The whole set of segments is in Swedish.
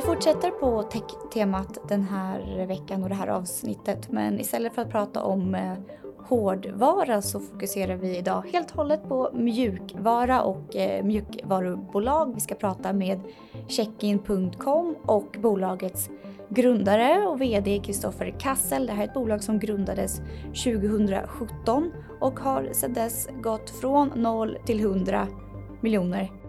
Vi fortsätter på tech-temat den här veckan och det här avsnittet men istället för att prata om eh, hårdvara så fokuserar vi idag helt och hållet på mjukvara och eh, mjukvarubolag. Vi ska prata med checkin.com och bolagets grundare och VD Kristoffer Kassel. Det här är ett bolag som grundades 2017 och har sedan dess gått från 0 till 100 miljoner.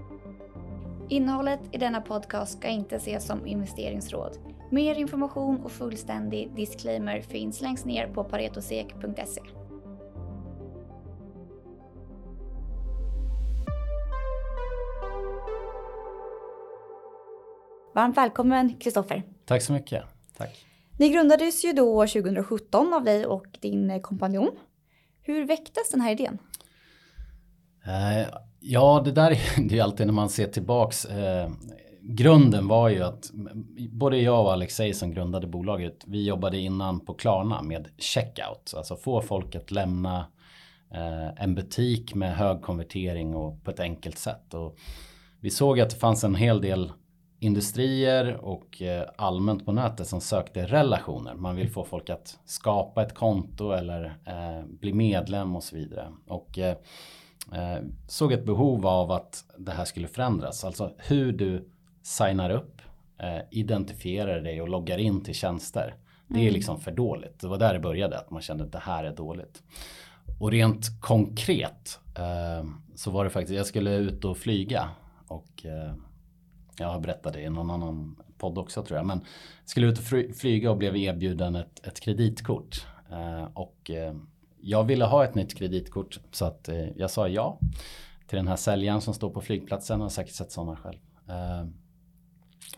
Innehållet i denna podcast ska inte ses som investeringsråd. Mer information och fullständig disclaimer finns längst ner på paretosek.se. Varmt välkommen Kristoffer. Tack så mycket. Tack. Ni grundades ju då 2017 av dig och din kompanjon. Hur väcktes den här idén? Eh, ja, det där är, det är alltid när man ser tillbaks. Eh, grunden var ju att både jag och Alexej som grundade bolaget, vi jobbade innan på Klarna med checkout. Alltså få folk att lämna eh, en butik med hög konvertering och på ett enkelt sätt. Och vi såg att det fanns en hel del industrier och eh, allmänt på nätet som sökte relationer. Man vill få folk att skapa ett konto eller eh, bli medlem och så vidare. Och eh, såg ett behov av att det här skulle förändras. Alltså hur du signar upp, eh, identifierar dig och loggar in till tjänster. Det är mm. liksom för dåligt. Det var där det började, att man kände att det här är dåligt. Och rent konkret eh, så var det faktiskt, jag skulle ut och flyga och jag har berättat det i någon annan podd också tror jag. Men skulle ut och flyga och blev erbjuden ett, ett kreditkort. Eh, och eh, jag ville ha ett nytt kreditkort så att eh, jag sa ja till den här säljaren som står på flygplatsen. och säkert sett sådana själv. Eh,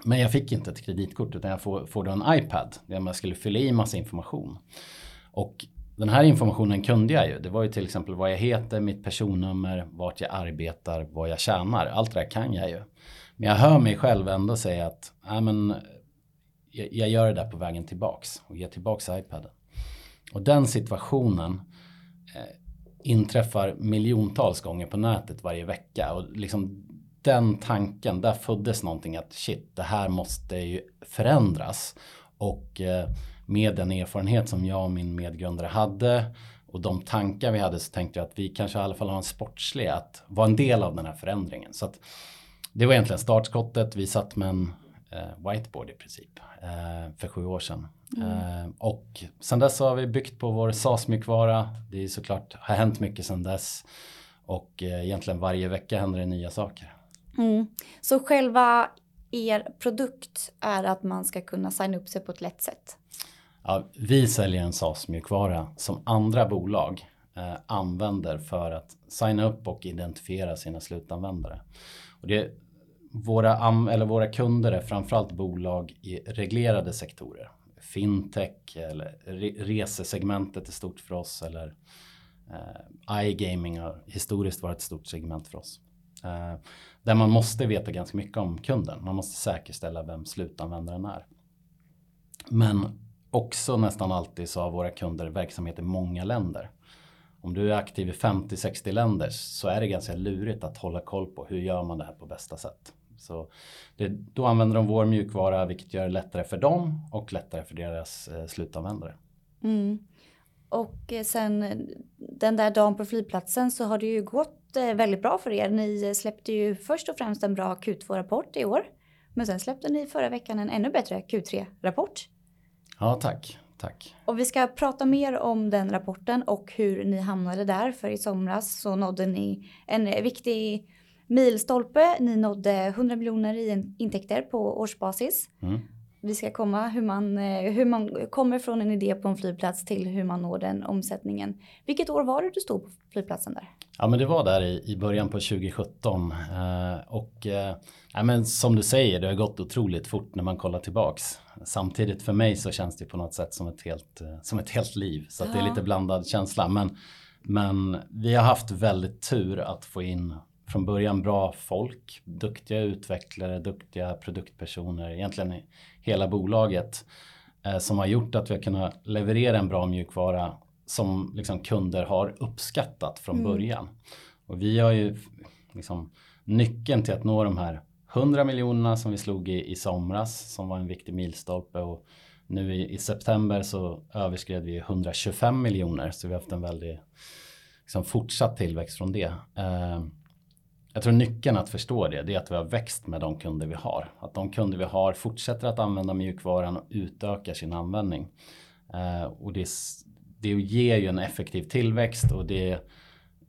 men jag fick inte ett kreditkort utan jag får, får då en iPad där jag skulle fylla i massa information. Och den här informationen kunde jag ju. Det var ju till exempel vad jag heter, mitt personnummer, vart jag arbetar, vad jag tjänar. Allt det där kan jag ju. Men jag hör mig själv ändå säga att äh, men, jag, jag gör det där på vägen tillbaks och ger tillbaks iPaden. Och den situationen inträffar miljontals gånger på nätet varje vecka. Och liksom den tanken, där föddes någonting att shit, det här måste ju förändras. Och eh, med den erfarenhet som jag och min medgrundare hade och de tankar vi hade så tänkte jag att vi kanske i alla fall har en sportslig att vara en del av den här förändringen. Så att det var egentligen startskottet. Vi satt med en eh, whiteboard i princip eh, för sju år sedan. Mm. Eh, och sen dess har vi byggt på vår SAS-mjukvara. Det är såklart har hänt mycket sen dess. Och eh, egentligen varje vecka händer det nya saker. Mm. Så själva er produkt är att man ska kunna signa upp sig på ett lätt sätt? Ja, vi säljer en SAS-mjukvara som andra bolag eh, använder för att signa upp och identifiera sina slutanvändare. Och det, våra, eller våra kunder är framförallt bolag i reglerade sektorer. Fintech eller resesegmentet är stort för oss eller eh, iGaming har historiskt varit ett stort segment för oss. Eh, där man måste veta ganska mycket om kunden. Man måste säkerställa vem slutanvändaren är. Men också nästan alltid så har våra kunder verksamhet i många länder. Om du är aktiv i 50-60 länder så är det ganska lurigt att hålla koll på hur gör man det här på bästa sätt. Så det, då använder de vår mjukvara vilket gör det lättare för dem och lättare för deras eh, slutanvändare. Mm. Och eh, sen den där dagen på flygplatsen så har det ju gått eh, väldigt bra för er. Ni släppte ju först och främst en bra Q2-rapport i år. Men sen släppte ni förra veckan en ännu bättre Q3-rapport. Ja, tack. Tack. Och vi ska prata mer om den rapporten och hur ni hamnade där. För i somras så nådde ni en viktig milstolpe. Ni nådde 100 miljoner i intäkter på årsbasis. Mm. Vi ska komma hur man, eh, hur man kommer från en idé på en flygplats till hur man når den omsättningen. Vilket år var det du stod på flygplatsen där? Ja men det var där i, i början på 2017 eh, och eh, ja, men som du säger det har gått otroligt fort när man kollar tillbaks. Samtidigt för mig så känns det på något sätt som ett helt, som ett helt liv så ja. det är lite blandad känsla. Men, men vi har haft väldigt tur att få in från början bra folk, duktiga utvecklare, duktiga produktpersoner, egentligen hela bolaget eh, som har gjort att vi har kunnat leverera en bra mjukvara som liksom kunder har uppskattat från mm. början. Och vi har ju liksom nyckeln till att nå de här 100 miljonerna som vi slog i, i somras som var en viktig milstolpe och nu i, i september så överskred vi 125 miljoner så vi har haft en väldigt liksom, fortsatt tillväxt från det. Eh, jag tror nyckeln att förstå det, det är att vi har växt med de kunder vi har. Att de kunder vi har fortsätter att använda mjukvaran och utökar sin användning. Eh, och det, det ger ju en effektiv tillväxt och det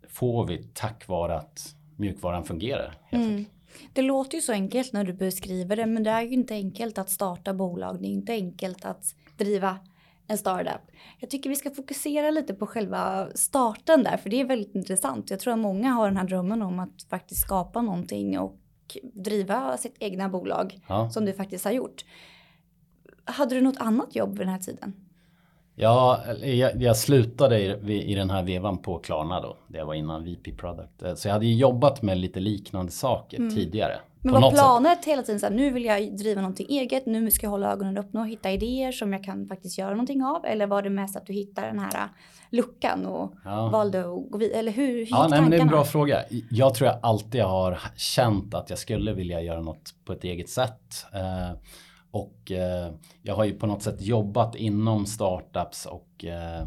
får vi tack vare att mjukvaran fungerar. Mm. Det låter ju så enkelt när du beskriver det men det är ju inte enkelt att starta bolag. Det är inte enkelt att driva en startup. Jag tycker vi ska fokusera lite på själva starten där för det är väldigt intressant. Jag tror att många har den här drömmen om att faktiskt skapa någonting och driva sitt egna bolag ja. som du faktiskt har gjort. Hade du något annat jobb vid den här tiden? Ja, jag, jag slutade i, i, den här vevan på Klarna då. Det var innan VP Product. Eh, så jag hade jobbat med lite liknande saker mm. tidigare. Men var planet sätt. hela tiden så här, nu vill jag driva någonting eget, nu ska jag hålla ögonen öppna och hitta idéer som jag kan faktiskt göra någonting av? Eller var det mest att du hittade den här luckan och ja. valde att gå vidare? Eller hur, hur ja, nej, men Det är en bra fråga. Jag tror jag alltid har känt att jag skulle vilja göra något på ett eget sätt. Eh, och eh, jag har ju på något sätt jobbat inom startups och eh,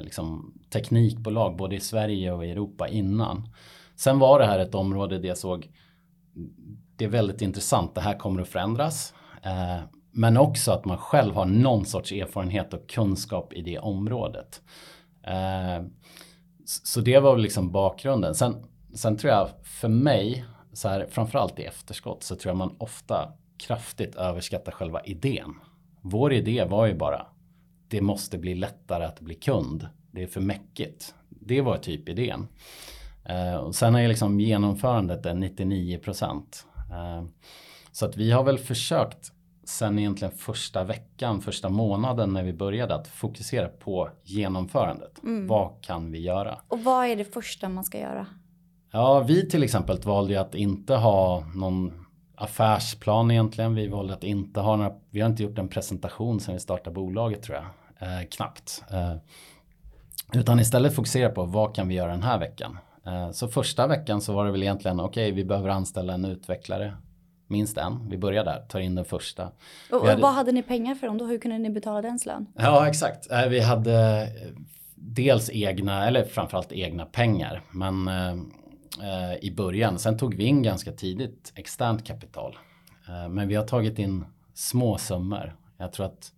liksom teknikbolag både i Sverige och i Europa innan. Sen var det här ett område där jag såg det är väldigt intressant, det här kommer att förändras. Eh, men också att man själv har någon sorts erfarenhet och kunskap i det området. Eh, så det var liksom bakgrunden. Sen, sen tror jag för mig, så här, framförallt i efterskott, så tror jag man ofta kraftigt överskattar själva idén. Vår idé var ju bara, det måste bli lättare att bli kund. Det är för mäckigt. Det var typ idén. Eh, och sen är liksom genomförandet 99 procent. Eh, så att vi har väl försökt sen egentligen första veckan, första månaden när vi började att fokusera på genomförandet. Mm. Vad kan vi göra? Och vad är det första man ska göra? Ja, vi till exempel valde ju att inte ha någon affärsplan egentligen. Vi valde att inte ha några, vi har inte gjort en presentation sen vi startade bolaget tror jag. Eh, knappt. Eh, utan istället fokusera på vad kan vi göra den här veckan. Eh, så första veckan så var det väl egentligen okej okay, vi behöver anställa en utvecklare. Minst en. Vi börjar där, tar in den första. Och, hade... vad hade ni pengar för dem då? Hur kunde ni betala dens lön? Ja exakt. Eh, vi hade eh, dels egna, eller framförallt egna pengar. Men eh, i början. Sen tog vi in ganska tidigt externt kapital. Eh, men vi har tagit in små summor. Jag tror att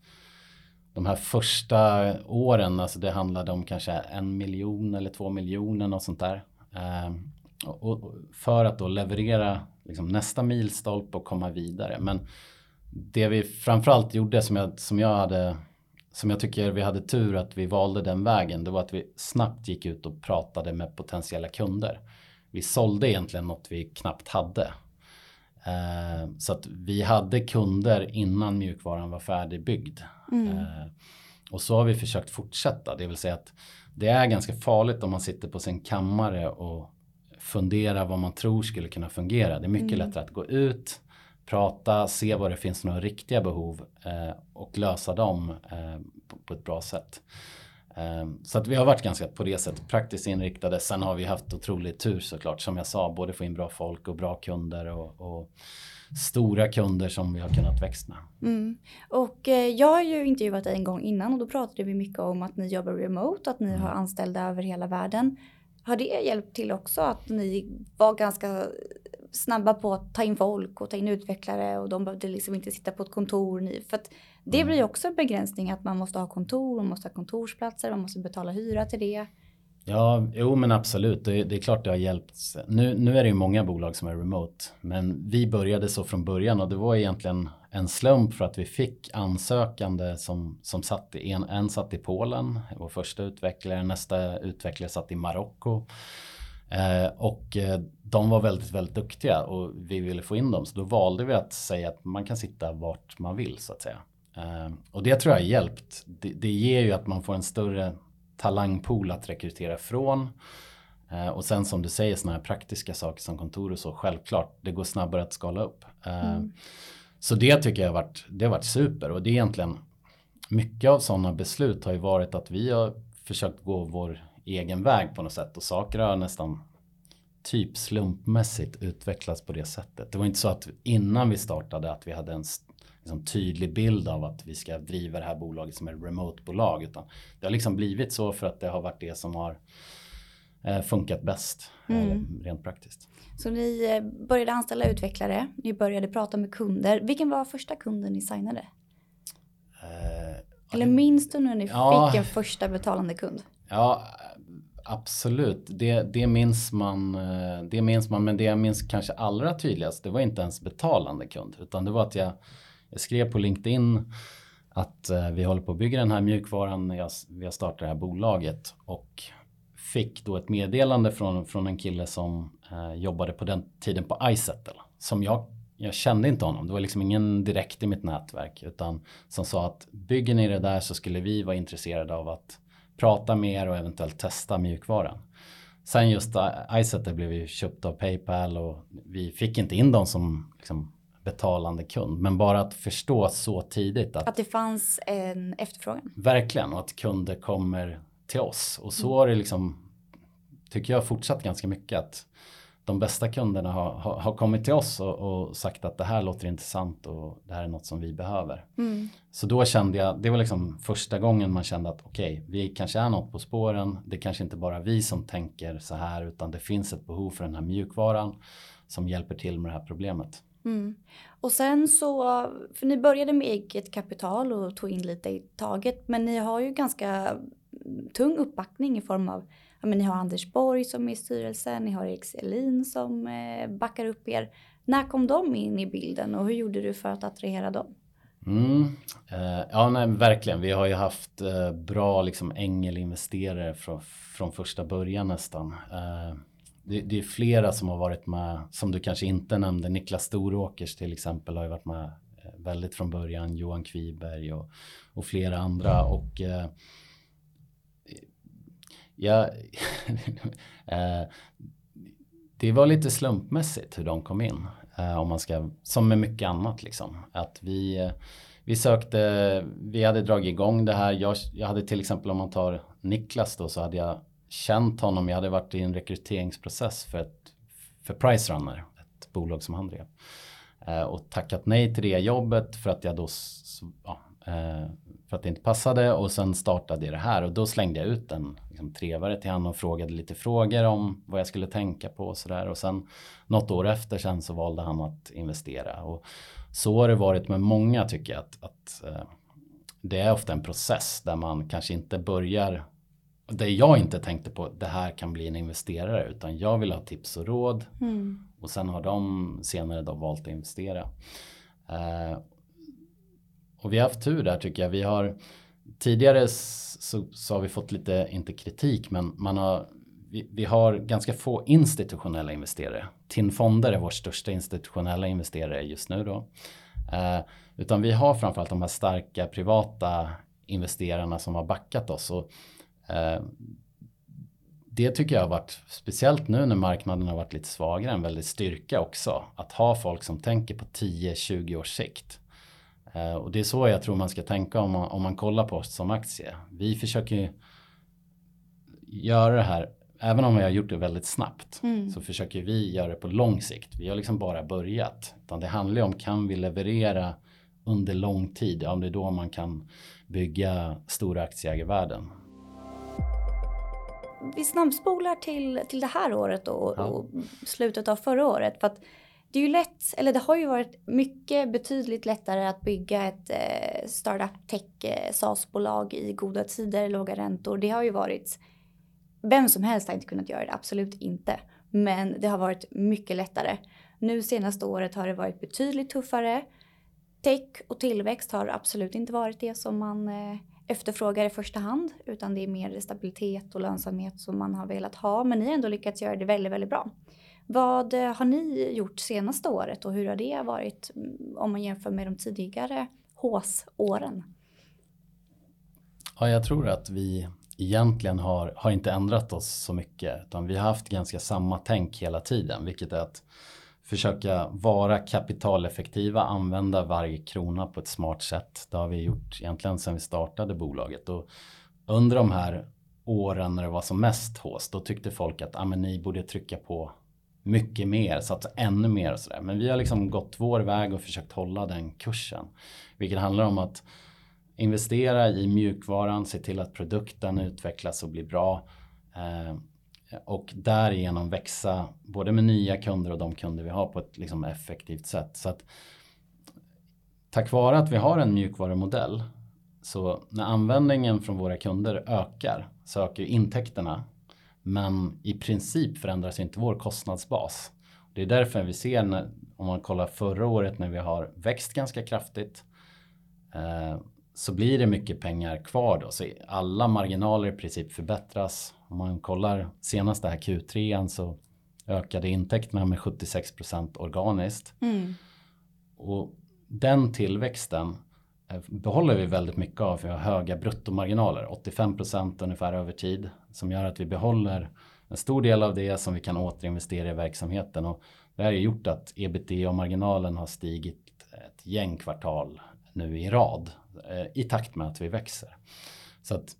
de här första åren, alltså det handlade om kanske en miljon eller två miljoner och sånt där. Eh, och, för att då leverera liksom nästa milstolpe och komma vidare. Men det vi framförallt gjorde som jag, som jag hade som jag tycker vi hade tur att vi valde den vägen, det var att vi snabbt gick ut och pratade med potentiella kunder vi sålde egentligen något vi knappt hade. Eh, så att vi hade kunder innan mjukvaran var färdigbyggd. Mm. Eh, och så har vi försökt fortsätta, det vill säga att det är ganska farligt om man sitter på sin kammare och funderar vad man tror skulle kunna fungera. Det är mycket mm. lättare att gå ut, prata, se vad det finns några riktiga behov eh, och lösa dem eh, på, på, ett bra sätt. Ehm, så att vi har varit ganska på det sättet praktiskt inriktade. Sen har vi haft otrolig tur såklart som jag sa. Både få in bra folk och bra kunder och, och stora kunder som vi har kunnat växa med. Mm. Och eh, jag har ju intervjuat dig en gång innan och då pratade vi mycket om att ni jobbar remote, att ni mm. har anställda över hela världen. Har det hjälpt till också att ni var ganska snabba på att ta in folk och ta in utvecklare och de behövde liksom inte sitta på ett kontor. För att det mm. blir också en begränsning att man måste ha kontor, man måste ha kontorsplatser, man måste betala hyra till det. Ja, jo men absolut. Det, det, är klart det har hjälpt. Nu, nu är det ju många bolag som är remote. Men vi började så från början och det var egentligen en slump för att vi fick ansökande som, som satt i, en, en satt i Polen, vår första utvecklare, nästa utvecklare satt i Marocko. Eh, och eh, de var väldigt, väldigt duktiga och vi ville få in dem. Så då valde vi att säga att man kan sitta vart man vill så att säga. Eh, och det tror jag har hjälpt. Det, det ger ju att man får en större talangpool att rekrytera från. Och sen som du säger sådana här praktiska saker som kontor och så, självklart, det går snabbare att skala upp. Mm. Så det tycker jag har varit, det har varit super och det är egentligen mycket av sådana beslut har ju varit att vi har försökt gå vår egen väg på något sätt och saker har nästan typ slumpmässigt utvecklats på det sättet. Det var inte så att innan vi startade att vi hade en liksom, tydlig bild av att vi ska driva det här bolaget som ett remote-bolag. Utan det har liksom blivit så för att det har varit det som har eh, funkat bäst eh, mm. rent praktiskt. Så ni eh, började anställa utvecklare, ni började prata med kunder. Vilken var första kunden ni signade? Eh, Eller minns du när ni ja, fick en första betalande kund? Ja, absolut. Det, det, minns man, eh, det minns man. Men det jag minns kanske allra tydligast, det var inte ens betalande kund. Utan det var att jag, jag skrev på LinkedIn att eh, vi håller på att bygga den här mjukvaran. Jag, vi har startat det här bolaget. Och fick då ett meddelande från, från en kille som eh, jobbade på den tiden på iSettle. Som jag, jag kände inte honom. Det var liksom ingen direkt i mitt nätverk. Utan som sa att bygger ni det där så skulle vi vara intresserade av att prata mer och eventuellt testa mjukvaran. Sen just Izettle blev ju köpt av Paypal och vi fick inte in dem som liksom, betalande kund. Men bara att förstå så tidigt att, att det fanns en efterfrågan. Verkligen och att kunder kommer till oss. Och så har det liksom, tycker jag fortsatt ganska mycket. att de bästa kunderna har, har, har kommit till oss och, och, sagt att det här låter intressant och det här är något som vi behöver. Mm. Så då kände jag, det var liksom första gången man kände att okej, okay, vi kanske är något på spåren. Det är kanske inte bara vi som tänker så här utan det finns ett behov för den här mjukvaran som hjälper till med det här problemet. Mm. Och sen så, för ni började med eget kapital och tog in lite i taget men ni har ju ganska tung uppbackning i form av ja, men ni har Anders Borg som är i styrelsen, ni har Erik Selin som eh, backar upp er. När kom de in i bilden och hur gjorde du för att attrahera dem? Mm. Eh, ja, nej, verkligen. Vi har ju haft eh, bra liksom, ängelinvesterare från, från första början nästan. Eh, det, det, är flera som har varit med, som du kanske inte nämnde. Niklas Storåkers till exempel har ju varit med eh, väldigt från början. Johan Kviberg och, och flera andra. Och eh, jag, eh, det var lite slumpmässigt hur de kom in. Eh, om man ska, som med mycket annat liksom. Att vi, eh, vi sökte, vi hade dragit igång det här. Jag, jag hade till exempel om man tar Niklas då så hade jag känt honom. Jag hade varit i en rekryteringsprocess för, ett, för Price Runner, ett bolag som han drev. och tackat nej till det jobbet för att jag då ja, för att det inte passade och sen startade jag det här och då slängde jag ut en liksom, trevare till honom och frågade lite frågor om vad jag skulle tänka på och sådär och sen något år efter sen så valde han att investera och så har det varit med många tycker jag att, att uh, det är ofta en process där man kanske inte börjar där jag inte tänkte på det här kan bli en investerare utan jag vill ha tips och råd mm. och sen har de senare då valt att investera. Och vi har haft tur där tycker jag. Vi har tidigare så, så har vi fått lite, inte kritik, men man har vi, vi, har ganska få institutionella investerare. TIN Fonder är vår största institutionella investerare just nu då. Eh, utan vi har framförallt de här starka privata investerarna som har backat oss. Och, eh, det tycker jag har varit, speciellt nu när marknaden har varit lite svagare, en väldigt styrka också. Att ha folk som tänker på 10-20 års sikt. Eh, och det är så jag tror man ska tänka om man, om man kollar på oss som aktie. Vi försöker göra det här, även om vi har gjort det väldigt snabbt, mm. så försöker vi göra det på lång sikt. Vi har liksom bara börjat. Utan det handlar ju om, kan vi leverera under lång tid? Ja, det är då man kan bygga stora aktieägarvärden. Vi snabbspolar till, till det här året och, ja. och slutet av förra året. För att det är ju lätt, eller det har ju varit mycket betydligt lättare att bygga ett eh, startup tech eh, SaaS-bolag i goda tider, låga räntor. Det har ju varit, vem som helst har inte kunnat göra det, absolut inte. Men det har varit mycket lättare. Nu senaste året har det varit betydligt tuffare. Tech och tillväxt har absolut inte varit det som man eh, efterfrågar i första hand, utan det är mer stabilitet och lönsamhet som man har velat ha. Men ni har ändå lyckats göra det väldigt, väldigt bra. Vad eh, har ni gjort senaste året och hur har det varit mm, om man jämför med de tidigare HÅS-åren? Ja, jag tror att vi egentligen har, har inte ändrat oss så mycket utan vi har haft ganska samma tänk hela tiden vilket är att försöka vara kapitaleffektiva, använda varje krona på ett smart sätt. Det har vi gjort egentligen sedan vi startade bolaget och under de här åren när det var som mest hås, då tyckte folk att ah, men ni borde trycka på mycket mer, satsa ännu mer och sådär. Men vi har liksom gått vår väg och försökt hålla den kursen. Vilket handlar om att investera i mjukvaran, se till att produkten utvecklas och blir bra. Eh, och därigenom växa både med nya kunder och de kunder vi har på ett liksom effektivt sätt. Så att, tack vare att vi har en mjukvarumodell så när användningen från våra kunder ökar så ökar intäkterna. Men i princip förändras inte vår kostnadsbas. Det är därför vi ser när, om man kollar förra året när vi har växt ganska kraftigt eh, så blir det mycket pengar kvar då. Så alla marginaler i princip förbättras. Om man kollar senaste här Q3 så ökade intäkterna med 76 organiskt. Mm. Och den tillväxten behåller vi väldigt mycket av. Vi har höga bruttomarginaler, 85% ungefär över tid. Som gör att vi behåller en stor del av det som vi kan återinvestera i verksamheten. Och det här har gjort att ebitda-marginalen har stigit ett gäng kvartal nu i rad eh, i takt med att vi växer. Så att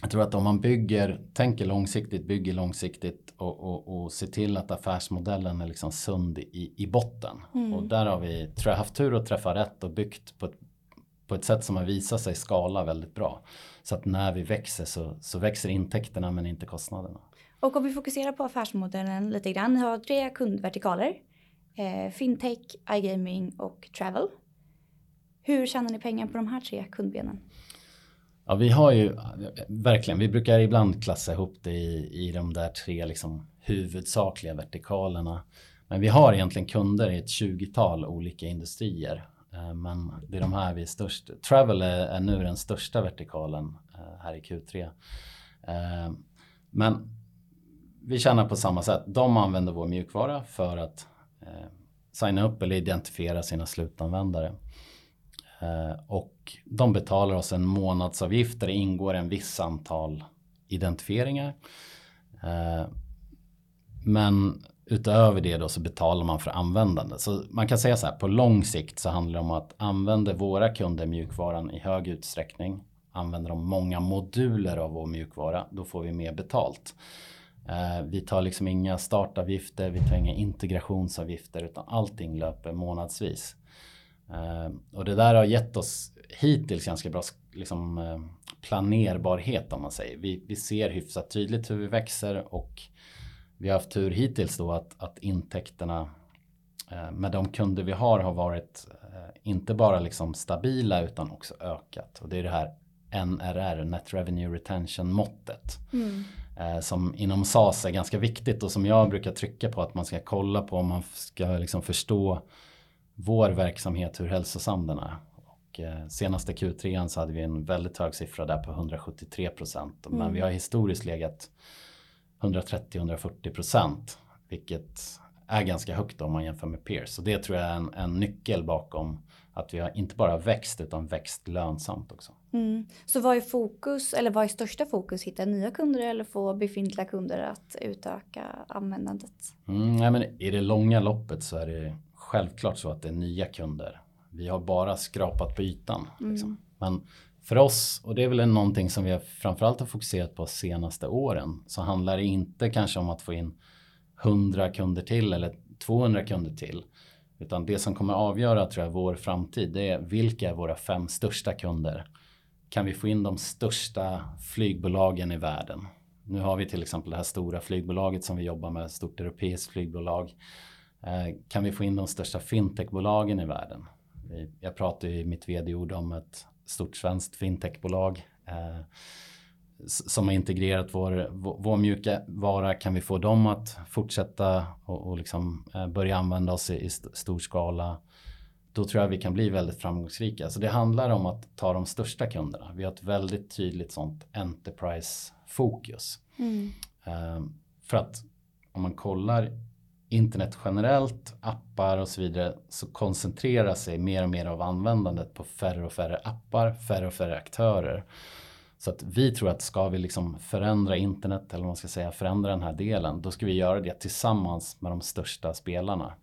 jag tror att om man bygger, tänker långsiktigt, bygger långsiktigt och, och, och ser till att affärsmodellen är liksom sund i, i botten. Mm. Och där har vi, tror jag, haft tur att träffa rätt och byggt på ett, på ett sätt som har visat sig skala väldigt bra. Så att när vi växer så, så växer intäkterna men inte kostnaderna. Och om vi fokuserar på affärsmodellen lite grann. Ni har tre kundvertikaler. Eh, fintech, iGaming och travel. Hur tjänar ni pengar på de här tre kundbenen? Ja, vi har ju verkligen, vi brukar ibland klassa ihop det i, i de där tre liksom huvudsakliga vertikalerna. Men vi har egentligen kunder i ett 20-tal olika industrier. Eh, men det är de här vi är störst. Travel är, är nu den största vertikalen eh, här i Q3. Eh, men vi tjänar på samma sätt. De använder vår mjukvara för att signa upp eller identifiera sina slutanvändare. Och de betalar oss en månadsavgift där det ingår en viss antal identifieringar. Men utöver det då så betalar man för användande. Så man kan säga så här, på lång sikt så handlar det om att använder våra kunder mjukvaran i hög utsträckning, använder de många moduler av vår mjukvara, då får vi mer betalt. Eh, vi tar liksom inga startavgifter, vi tar inga integrationsavgifter utan allting löper månadsvis. Eh, och det där har gett oss hittills ganska bra liksom, eh, planerbarhet om man säger. Vi, vi ser hyfsat tydligt hur vi växer och vi har haft tur hittills då att, att intäkterna uh, med de kunder vi har har varit inte bara liksom stabila utan också ökat. Och det är det här NRR, Net Revenue Retention måttet. Mm. som inom SAS är ganska viktigt och som jag brukar trycka på att man ska kolla på om man ska liksom förstå vår verksamhet, hur hälsosam den är. Och, eh, senaste Q3 så hade vi en väldigt hög siffra där på 173 procent. Mm. Men vi har historiskt legat 130-140 procent. Vilket är ganska högt om man jämför med peers. Så det tror jag är en, en nyckel bakom att vi har inte bara växt utan växt lönsamt också. Mm. Så vad är fokus eller vad är största fokus? Hitta nya kunder eller få befintliga kunder att utöka användandet? Mm, nej, men I det långa loppet så är det självklart så att det är nya kunder. Vi har bara skrapat på ytan. Mm. Liksom. Men för oss, och det är väl någonting som vi framförallt har fokuserat på senaste åren, så handlar det inte kanske om att få in 100 kunder till eller 200 kunder till. Utan det som kommer avgöra tror jag vår framtid, det är vilka är våra fem största kunder? Kan vi få in de största flygbolagen i världen? Nu har vi till exempel det här stora flygbolaget som vi jobbar med, ett stort europeiskt flygbolag eh, kan vi få in de största fintechbolagen i världen? Jag pratade i mitt vd-ord om ett stort svenskt fintechbolag eh, som har integrerat vår, vår mjuka vara. Kan vi få dem att fortsätta och, och liksom eh, börja använda oss i, i stor skala? Då tror jag vi kan bli väldigt framgångsrika. Så det handlar om att ta de största kunderna. Vi har ett väldigt tydligt sånt enterprise-fokus. Mm. för att om man kollar internet generellt, appar och så vidare så koncentrerar sig mer och mer av användandet på färre och färre appar, färre och färre aktörer. Så att vi tror att ska vi liksom förändra internet eller vad man ska säga förändra den här delen då ska vi göra det tillsammans med de största spelarna.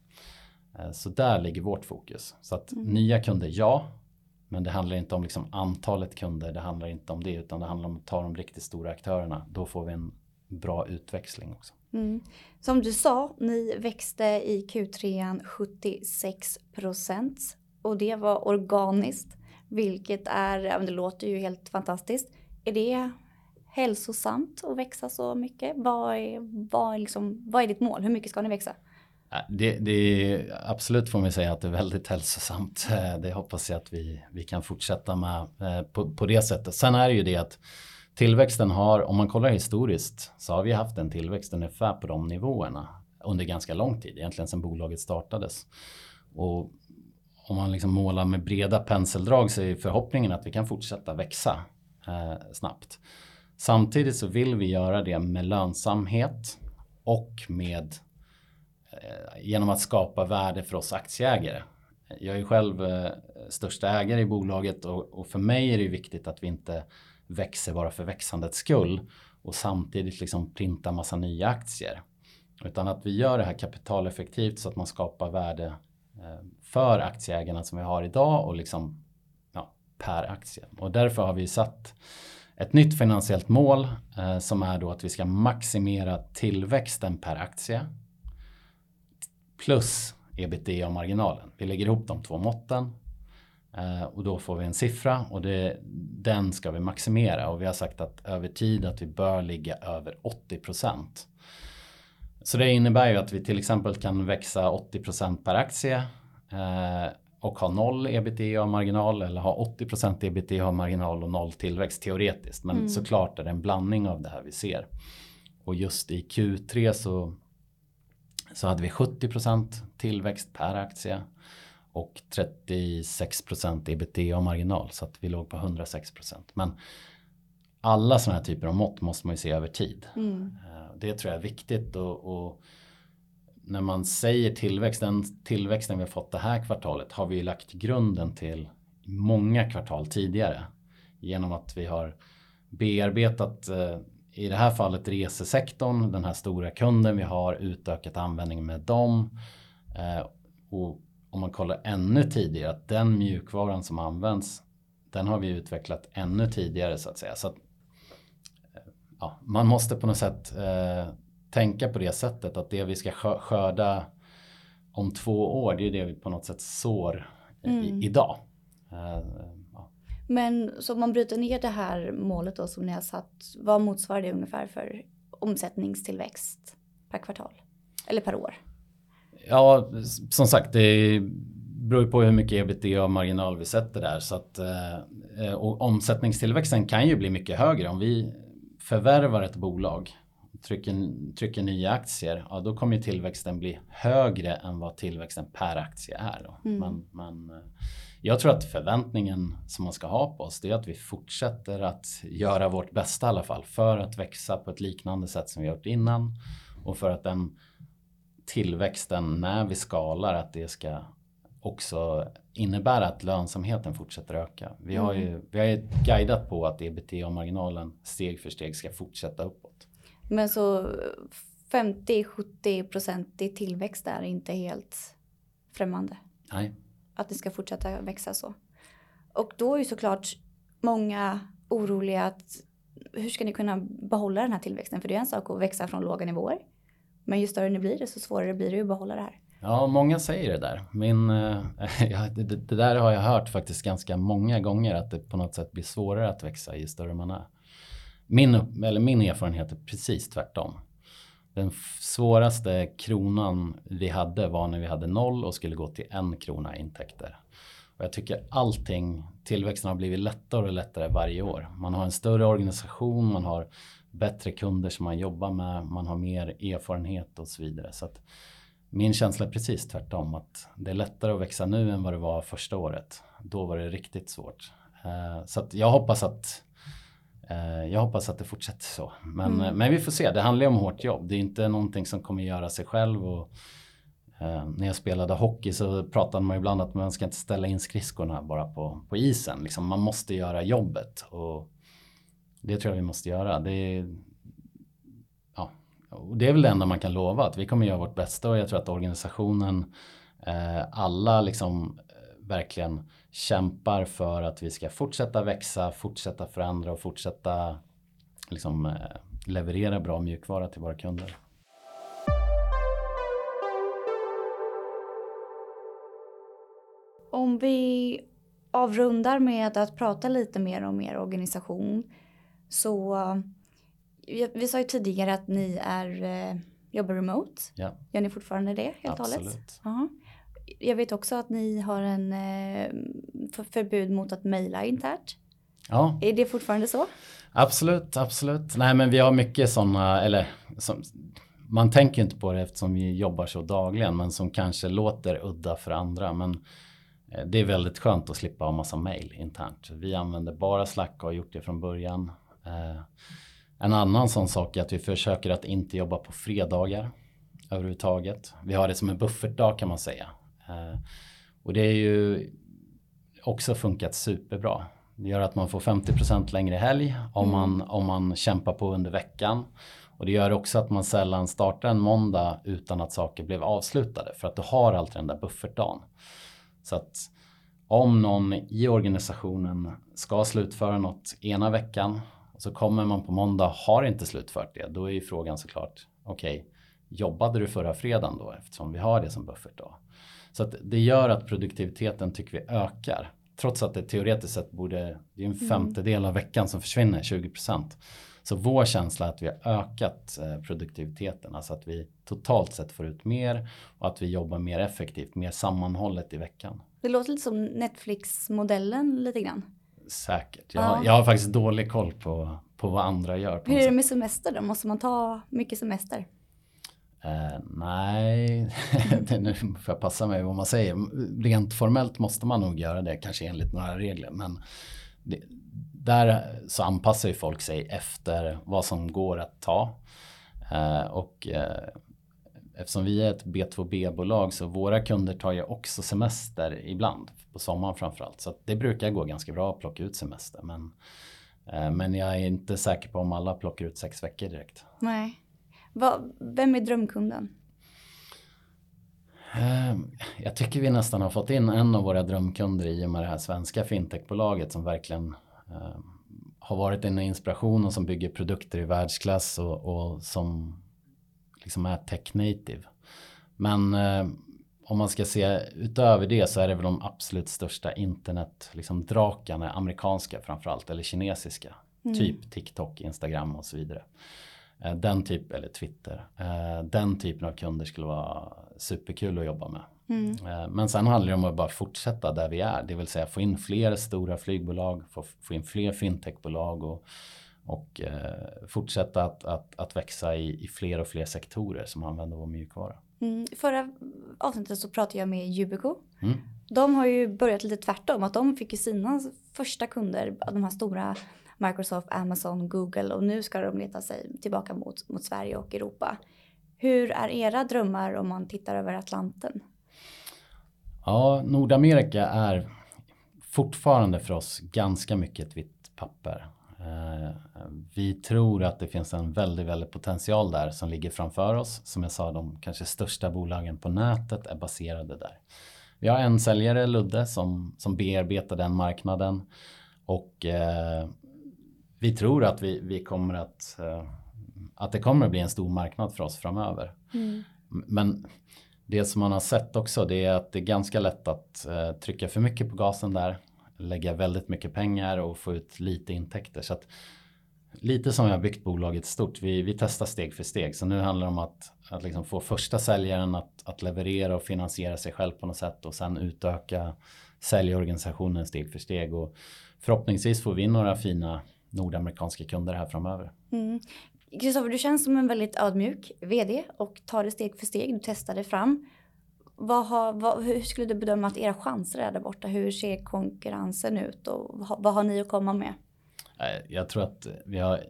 Eh, så där ligger vårt fokus. Så att mm. nya kunder ja, men det handlar inte om liksom antalet kunder, det handlar inte om det utan det handlar om att ta de riktigt stora aktörerna. Då får vi en bra utväxling också. Mm. Som du sa, ni växte i Q3 76 procent och det var organiskt, vilket är, det låter ju helt fantastiskt. Är det hälsosamt att växa så mycket? Vad är, vad är, liksom, vad är ditt mål? Hur mycket ska ni växa? Det, det är, absolut får man säga att det är väldigt hälsosamt. Eh, det hoppas jag att vi, vi kan fortsätta med eh, på, på det sättet. Sen är det ju det att tillväxten har, om man kollar historiskt, så har vi haft en tillväxt ungefär på de nivåerna under ganska lång tid, egentligen sedan bolaget startades. Och om man liksom målar med breda penseldrag så är förhoppningen att vi kan fortsätta växa eh, snabbt. Samtidigt så vill vi göra det med lönsamhet och med eh, genom att skapa värde för oss aktieägare. Jag är själv eh, största ägare i bolaget och, och, för mig är det viktigt att vi inte växer bara för växandets skull och samtidigt liksom printa massa nya aktier. Utan att vi gör det här kapitaleffektivt så att man skapar värde eh, för aktieägarna som vi har idag och liksom ja, per aktie. Och därför har vi satt ett nytt finansiellt mål eh, som är då att vi ska maximera tillväxten per aktie plus ebitda-marginalen. Vi lägger ihop de två måtten och då får vi en siffra och det, den ska vi maximera och vi har sagt att över tid att vi bör ligga över 80% Så det innebär ju att vi till exempel kan växa 80% per aktie eh, och ha noll ebitda-marginal eller ha 80% ebitda-marginal och noll tillväxt teoretiskt. Men mm. såklart är det en blandning av det här vi ser. Och just i Q3 så, så hade vi 70% tillväxt per aktie och 36% ebitda-marginal så att vi låg på 106% Men alla sådana här typer av mått måste man ju se över tid. Mm. Eh, det tror jag är viktigt och, och när man säger tillväxt, den tillväxten vi har fått det här kvartalet har vi lagt grunden till många kvartal tidigare. Genom att vi har bearbetat eh, i det här fallet resesektorn, den här stora kunden vi har, utökat användningen med dem. Eh, och om man kollar ännu tidigare, att den mjukvaran som används, den har vi utvecklat ännu tidigare så att säga. Så att, eh, ja, man måste på något sätt eh, tänka på det sättet att det vi ska skörda om två år, det är det vi på något sätt sår mm. i, idag. Uh, ja. Men så om man bryter ner det här målet då som ni har satt, vad motsvarar det ungefär för omsättningstillväxt per kvartal? Eller per år? Ja, som sagt, det beror på hur mycket ebitda-marginal vi sätter där. Så att, eh, och omsättningstillväxten kan ju bli mycket högre om vi förvärvar ett bolag trycker, trycker nya aktier, ja då kommer tillväxten bli högre än vad tillväxten per aktie är. Då. Mm. Men, men eh, jag tror att förväntningen som man ska ha på oss det är att vi fortsätter att göra vårt bästa i alla fall för att växa på ett liknande sätt som vi gjort innan och för att den tillväxten när vi skalar att det ska också innebära att lönsamheten fortsätter öka. Vi har ju mm. vi har ju guidat på att ebitda-marginalen steg för steg ska fortsätta uppåt. Men så 50-70 procent i tillväxt är inte helt främmande. Nej. Att det ska fortsätta växa så. Och då är ju såklart många oroliga att hur ska ni kunna behålla den här tillväxten? För det är en sak att växa från låga nivåer. Men ju större ni blir desto svårare blir det att behålla det här. Ja, många säger det där. Min, eh, ja, det, det, där har jag hört faktiskt ganska många gånger att det på något sätt blir svårare att växa ju större man är. Min, eller min erfarenhet är precis tvärtom. Den svåraste kronan vi hade var när vi hade noll och skulle gå till en krona intäkter. Och jag tycker allting, tillväxten har blivit lättare och lättare varje år. Man har en större organisation, man har bättre kunder som man jobbar med, man har mer erfarenhet och så vidare. Så att min känsla är precis tvärtom, att det är lättare att växa nu än vad det var första året. Då var det riktigt svårt. Eh, så att jag hoppas att Eh, jag hoppas att det fortsätter så. Men, mm. men vi får se, det handlar ju om hårt jobb. Det är inte någonting som kommer göra sig själv. Och, eh, när jag spelade hockey så pratade man ibland att man ska inte ställa in skridskorna bara på, på isen. Liksom, man måste göra jobbet. Och det tror jag vi måste göra. Det är, ja, och det är väl det enda man kan lova att vi kommer göra vårt bästa och jag tror att organisationen eh, alla liksom eh, verkligen kämpar för att vi ska fortsätta växa, fortsätta förändra och fortsätta liksom, eh, leverera bra mjukvara till våra kunder. Om vi avrundar med att prata lite mer om er organisation så vi sa ju tidigare att ni är, eh, jobbar remote. Ja. Gör ni fortfarande det helt och hållet? Absolut. Ja. Jag vet också att ni har en eh, för- förbud mot att mejla internt. Ja, Är det fortfarande så? absolut, absolut. Nej, men vi har mycket sådana, eller som, man tänker inte på det eftersom vi jobbar så dagligen, men som kanske låter udda för andra. Men eh, det är väldigt skönt att slippa ha massa mail internt. Vi använder bara Slack och har gjort det från början. Eh, En annan sån sak är att vi försöker att inte jobba på fredagar överhuvudtaget. Vi har det som en buffertdag kan man säga. Eh, Och det är ju också funkat superbra. Det gör att man får 50% längre helg om, man, om man kämpar på under veckan. Och det gör också att man sällan startar en måndag utan att saker blev avslutade. För att du har alltid den där buffertdagen. Så att om någon i organisationen ska slutföra något ena veckan så kommer man på måndag har inte slutfört det. Då är ju frågan såklart, okej, jobbade du förra fredagen då eftersom vi har det som buffertdag? Så att det gör att produktiviteten tycker vi ökar. Trots att det teoretiskt sett borde, det är en femtedel av veckan som försvinner, 20%. Så vår känsla är att vi har ökat eh, produktiviteten, alltså att vi totalt sett får ut mer och att vi jobbar mer effektivt, mer sammanhållet i veckan. Det låter lite som Netflix-modellen lite grann. Säkert. Jag, Ja. jag har faktiskt dålig koll på, på vad andra gör. Hur är det med semester då? Måste man ta mycket semester? Eh, nej, det, nu får jag passa mig vad man säger. Rent formellt måste man nog göra det, kanske enligt några regler. Men det, där så anpassar ju folk sig efter vad som går att ta. Eh, och eh, eftersom vi är ett B2B-bolag så våra kunder tar ju också semester ibland. På sommaren framförallt. Så det brukar gå ganska bra att plocka ut semester. Men, eh, men jag är inte säker på om alla plockar ut sex veckor direkt. Nej. Vad- vem är drömkunden? Eh, Jag tycker vi nästan har fått in en av våra drömkunder i och med det här svenska fintechbolaget som verkligen eh, har varit en inspiration och som bygger produkter i världsklass och, och som liksom är tech native. Men eh, om man ska se utöver det så är det väl de absolut största internet, liksom drakarna, amerikanska framförallt, eller kinesiska. Typ TikTok, Instagram och så vidare. Eh, Den typ, eller Twitter. eh, Den typen av kunder skulle vara superkul att jobba med. Eh, Men sen handlar det om att bara fortsätta där vi är. Det vill säga få in fler stora flygbolag, få, få in fler fintechbolag och, och eh, fortsätta att, att, att växa i, i fler och fler sektorer som använder vår mjukvara. Mm, förra avsnittet så pratade jag med Yubico. Mm. De har ju börjat lite tvärtom. Att de fick ju sina första kunder, de här stora Microsoft, Amazon, Google och nu ska de leta sig tillbaka mot, mot Sverige och Europa. Hur är era drömmar om man tittar över Atlanten? Ja, Nordamerika är fortfarande för oss ganska mycket ett vitt papper. Eh, Vi tror att det finns en väldigt, väldigt potential där som ligger framför oss. Som jag sa, de kanske största bolagen på nätet är baserade där. Vi har en säljare, Ludde, som, som bearbetar den marknaden. Och eh, vi tror att vi, vi kommer att, eh, att det kommer att bli en stor marknad för oss framöver. M- Men det som man har sett också det är att det är ganska lätt att eh, trycka för mycket på gasen där. Lägga väldigt mycket pengar och få ut lite intäkter. Så att, lite som vi har byggt bolaget stort. Vi, vi testar steg för steg. Så nu handlar det om att, att liksom få första säljaren att, att leverera och finansiera sig själv på något sätt. Och sen utöka säljorganisationen steg för steg. Och förhoppningsvis får vi några fina nordamerikanska kunder här framöver. Mm. Kristoffer, du känns som en väldigt ödmjuk vd och tar det steg för steg. Du testar det fram. Vad har, vad, hur skulle du bedöma att era chanser är där borta? Hur ser konkurrensen ut och vad, vad har ni att komma med? Eh, jag tror att vi har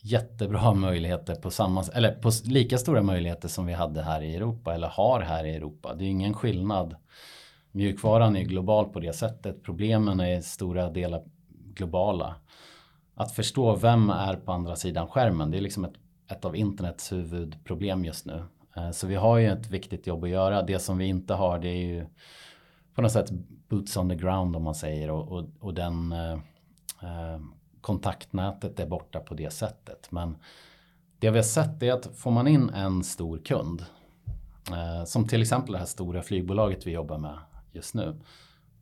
jättebra möjligheter på samma, eller på lika stora möjligheter som vi hade här i Europa eller har här i Europa. Det är ingen skillnad. Mjukvaran är global på det sättet. Problemen är i stora delar globala. Att förstå vem är på andra sidan skärmen, det är liksom ett, ett av internets huvudproblem just nu. Eh, så vi har ju ett viktigt jobb att göra. Det som vi inte har det är ju på något sätt boots on the ground om man säger och, och, och den eh, eh kontaktnätet är borta på det sättet. Men det vi har sett är att får man in en stor kund, eh, som till exempel det här stora flygbolaget vi jobbar med just nu,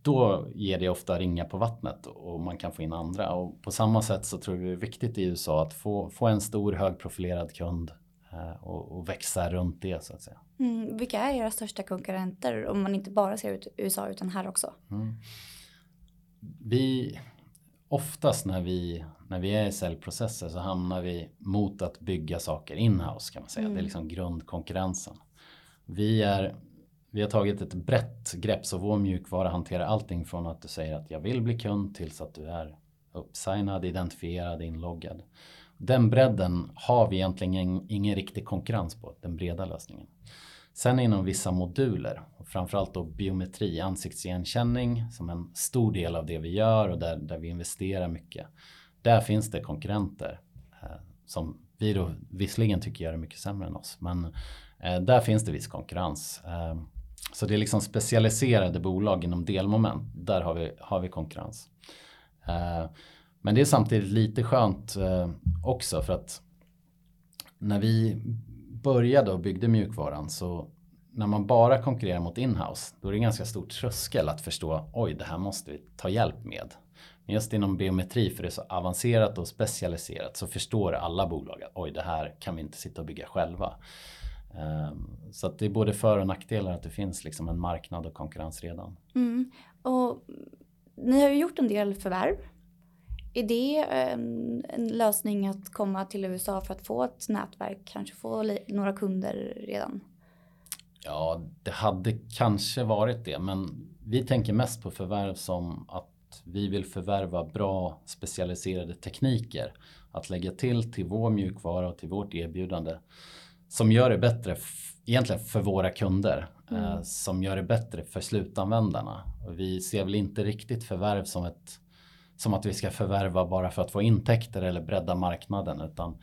då ger det ofta ringa på vattnet och man kan få in andra. Och på samma sätt så tror vi det är viktigt i USA att få, få en stor högprofilerad kund eh, och, och, växa runt det så att säga. Mm, vilka är era största konkurrenter om man inte bara ser ut USA utan här också? Mm. Vi, oftast när vi, när vi är i säljprocesser så hamnar vi mot att bygga saker inhouse kan man säga. Mm. Det är mm. liksom grundkonkurrensen. Vi, är, vi har tagit ett brett grepp så vår mjukvara hanterar allting från att du säger att jag vill bli kund tills att du är uppsignad, identifierad, inloggad. Den bredden har vi egentligen ingen, ingen riktig konkurrens på, den breda lösningen. Sen inom vissa moduler, framförallt då biometri, ansiktsigenkänning som en stor del av det vi gör och där, där vi investerar mycket. Där finns det konkurrenter eh, som vi då visserligen tycker gör det mycket sämre än oss. Men eh, där finns det viss konkurrens. Eh, så det är liksom specialiserade bolag inom delmoment. Där har vi, har vi konkurrens. Eh, men det är samtidigt lite skönt eh, också för att när vi började och byggde mjukvaran så när man bara konkurrerar mot inhouse då är det en ganska stor tröskel att förstå oj det här måste vi ta hjälp med. Men just inom biometri för det är så avancerat och specialiserat så förstår alla bolag att oj det här kan vi inte sitta och bygga själva. Ehm, så att det är både för och nackdelar att det finns liksom en marknad och konkurrens redan. Mm. Och ni har ju gjort en del förvärv är det en, en, lösning att komma till USA för att få ett nätverk, kanske få några kunder redan? Ja, det hade kanske varit det, men vi tänker mest på förvärv som att vi vill förvärva bra specialiserade tekniker att lägga till till vår mjukvara och till vårt erbjudande som gör det bättre egentligen för våra kunder mm. eh, som gör det bättre för slutanvändarna. Och vi ser väl inte riktigt förvärv som ett som att vi ska förvärva bara för att få intäkter eller bredda marknaden. Utan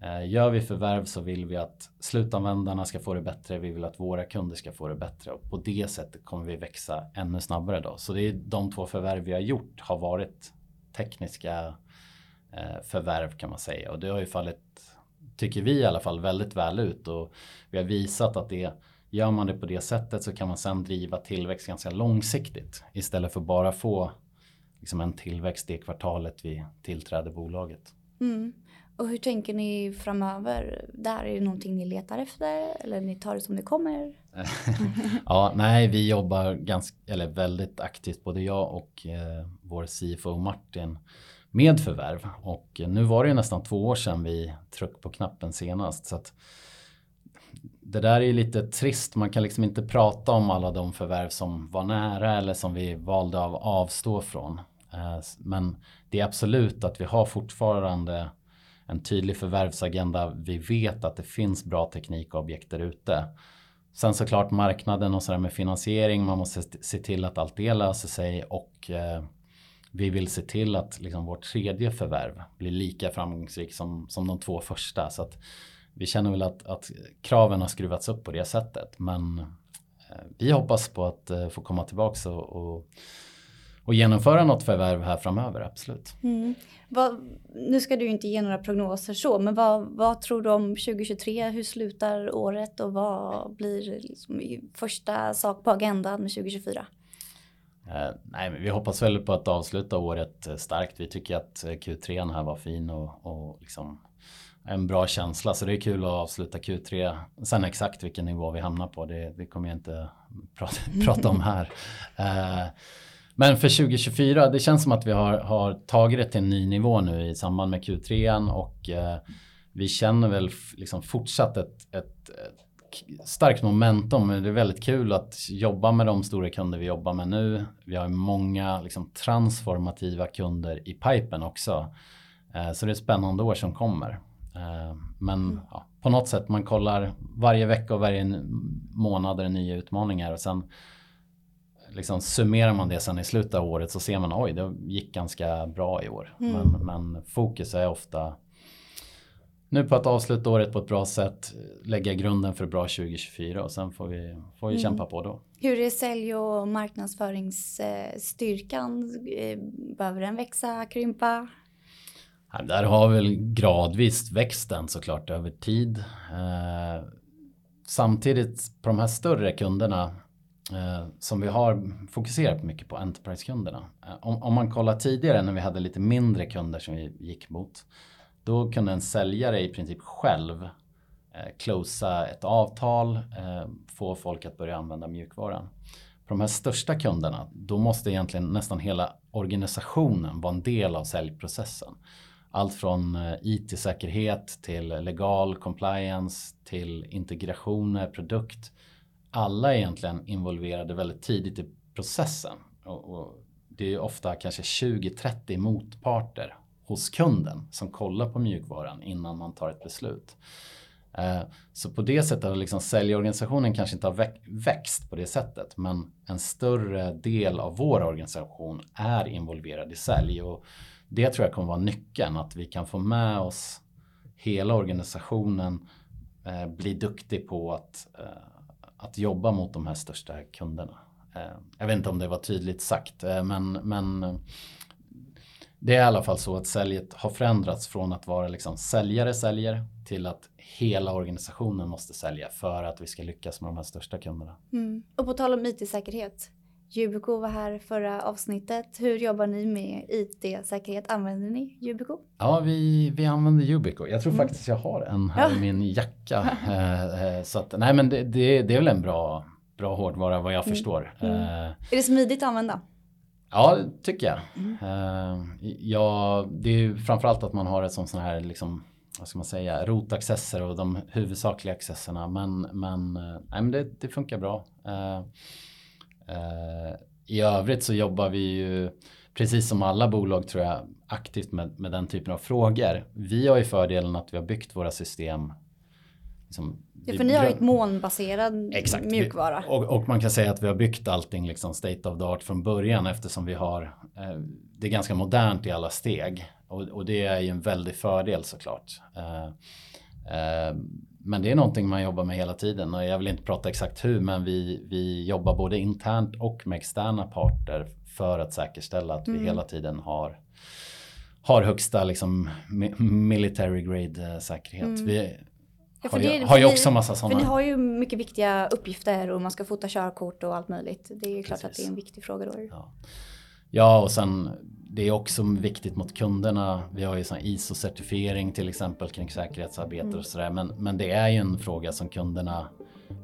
eh, gör vi förvärv så vill vi att slutanvändarna ska få det bättre. Vi vill att våra kunder ska få det bättre och på det sättet kommer vi växa ännu snabbare då. Så det är de två förvärv vi har gjort har varit tekniska eh, förvärv kan man säga och det har ju fallit, tycker vi i alla fall, väldigt väl ut och vi har visat att det Gör man det på det sättet så kan man sen driva tillväxt ganska långsiktigt istället för bara få liksom en tillväxt det kvartalet vi tillträder bolaget. Mm. Och hur tänker ni framöver? Där är det någonting ni letar efter eller ni tar det som det kommer? ja, nej, vi jobbar ganska, eller väldigt aktivt både jag och eh, vår CFO Martin med förvärv och nu var det nästan två år sedan vi tryckte på knappen senast så att det där är ju lite trist. Man kan liksom inte prata om alla de förvärv som var nära eller som vi valde att avstå från. Eh, men det är absolut att vi har fortfarande en tydlig förvärvsagenda. Vi vet att det finns bra teknik och objekt där ute. Sen såklart marknaden och sådär med finansiering. Man måste se till att allt det löser sig och eh, vi vill se till att liksom vårt tredje förvärv blir lika framgångsrikt som, som de två första. Så att vi känner väl att, att kraven har skruvats upp på det sättet. Men eh, vi hoppas på att eh, få komma tillbaka och, och, och, genomföra något förvärv här framöver, absolut. Mm. Vad, nu ska du inte ge några prognoser så, men vad, vad, tror du om 2023? Hur slutar året och vad blir liksom första sak på agendan med 2024? Eh, nej, men vi hoppas väl på att avsluta året eh, starkt. Vi tycker att eh, Q3 här var fin och, och liksom en bra känsla. Så det är kul att avsluta Q3. Sen exakt vilken nivå vi hamnar på, det, det kommer jag inte prata, prata om här. Eh, men för 2024, det känns som att vi har, har tagit det till en ny nivå nu i samband med Q3 och eh, vi känner väl liksom fortsatt ett, ett, ett starkt momentum. Det är väldigt kul att jobba med de stora kunder vi jobbar med nu. Vi har många liksom, transformativa kunder i pipen också. Eh, så det är ett spännande år som kommer. Eh, men mm. ja, på något sätt man kollar varje vecka och varje månad är det nya utmaningar och sen liksom summerar man det sen i slutet av året så ser man oj det gick ganska bra i år. Mm. Men, men, fokus är ofta nu på att avsluta året på ett bra sätt, lägga grunden för bra 2024 och sen får vi, får vi mm. kämpa på då. Hur är sälj och marknadsföringsstyrkan? Eh, behöver den växa, krympa? Där har väl gradvis växt den såklart över tid. Eh, samtidigt på de här större kunderna eh, som vi har fokuserat mycket på Enterprise-kunderna. Eh, om, om, man kollar tidigare när vi hade lite mindre kunder som vi gick mot. Då kunde en säljare i princip själv closea closa ett avtal, få folk att börja använda mjukvaran. För de här största kunderna, då måste egentligen nästan hela organisationen vara en del av säljprocessen. Allt från eh, IT-säkerhet till legal compliance till integrationer, produkt. Alla är egentligen involverade väldigt tidigt i processen. Och, och det är ofta kanske 20-30 motparter hos kunden som kollar på mjukvaran innan man tar ett beslut. Eh, så på det sättet har liksom säljorganisationen kanske inte har växt på det sättet men en större del av vår organisation är involverad i sälj och det tror jag kommer vara nyckeln att vi kan få med oss hela organisationen eh, bli duktig på att, eh, att jobba mot de här största kunderna. Eh, jag vet inte om det var tydligt sagt eh, men, men eh, det är i alla fall så att säljet har förändrats från att vara liksom säljare säljer till att hela organisationen måste sälja för att vi ska lyckas med de här största kunderna. Mm. Och på tal om IT-säkerhet. Yubico var här förra avsnittet. Hur jobbar ni med IT-säkerhet? Använder ni Yubico? Ja, vi, vi använder Yubico. Jag tror mm. faktiskt jag har en här ja. i min jacka. Eh, eh, så att, nej men det, det, det, är väl en bra, bra hårdvara vad jag mm. förstår. Mm. Uh, är det smidigt att använda? Ja, det tycker jag. Uh, ja, det är ju framförallt att man har ett sånt här liksom vad ska man säga, rotaccesser och de huvudsakliga accesserna. Men, men, nej, men det, det funkar bra. Uh, I övrigt så jobbar vi ju, precis som alla bolag tror jag, aktivt med, med den typen av frågor. Vi har ju fördelen att vi har byggt våra system liksom, Ja, för ni har ju ett molnbaserad Exakt. mjukvara. Och, och, man kan säga att vi har byggt allting liksom state of the art från början eftersom vi har eh, det är ganska modernt i alla steg. Och, och, det är ju en väldig fördel såklart. Eh, eh, men det är någonting man jobbar med hela tiden och jag vill inte prata exakt hur men vi, vi jobbar både internt och med externa parter för att säkerställa att mm. vi hela tiden har har högsta liksom military grade eh, säkerhet. Mm. Vi, Ja, har, det, har ju också massa sådana. För ni har ju mycket viktiga uppgifter och man ska fota körkort och allt möjligt. Det är ju klart Precis. att det är en viktig fråga då. Ja. ja, och sen det är också viktigt mot kunderna. Vi har ju ISO-certifiering till exempel kring säkerhetsarbete mm. och sådär. Men, men det är ju en fråga som kunderna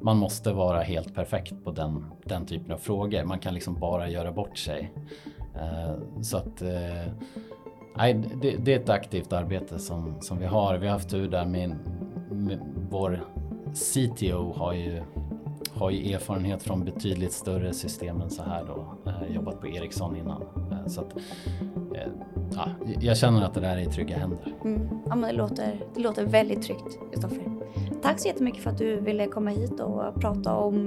man måste vara helt perfekt på den, den typen av frågor. Man kan liksom bara göra bort sig. Uh, så att uh, nej, det, det, är ett aktivt arbete som, som vi har. Vi har haft tur där med vår CTO har ju, har ju erfarenhet från betydligt större system än så här då. Eh, jobbat på Ericsson innan. Eh, så att, eh, ja, jag känner att det där är i trygga händer. Mm. Ja, men det, låter, det låter väldigt tryggt, Kristoffer. Tack så jättemycket för att du ville komma hit och prata om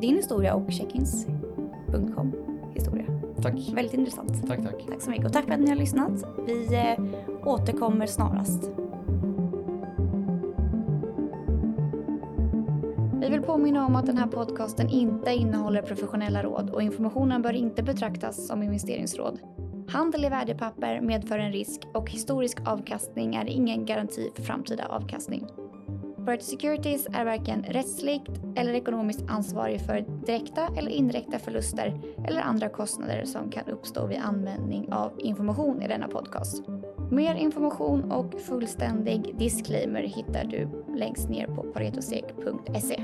din historia och checkins.com historia. Tack. Väldigt intressant. Tack, tack. Tack så mycket och tack för att ni har lyssnat. Vi återkommer snarast. Vi vill påminna om att den här podcasten inte innehåller professionella råd och informationen bör inte betraktas som investeringsråd. Handel i värdepapper medför en risk och historisk avkastning är ingen garanti för framtida avkastning. Bright Securities är varken rättsligt eller ekonomiskt ansvarig för direkta eller indirekta förluster eller andra kostnader som kan uppstå vid användning av information i denna podcast. Mer information och fullständig disclaimer hittar du längst ner på paretosek.se.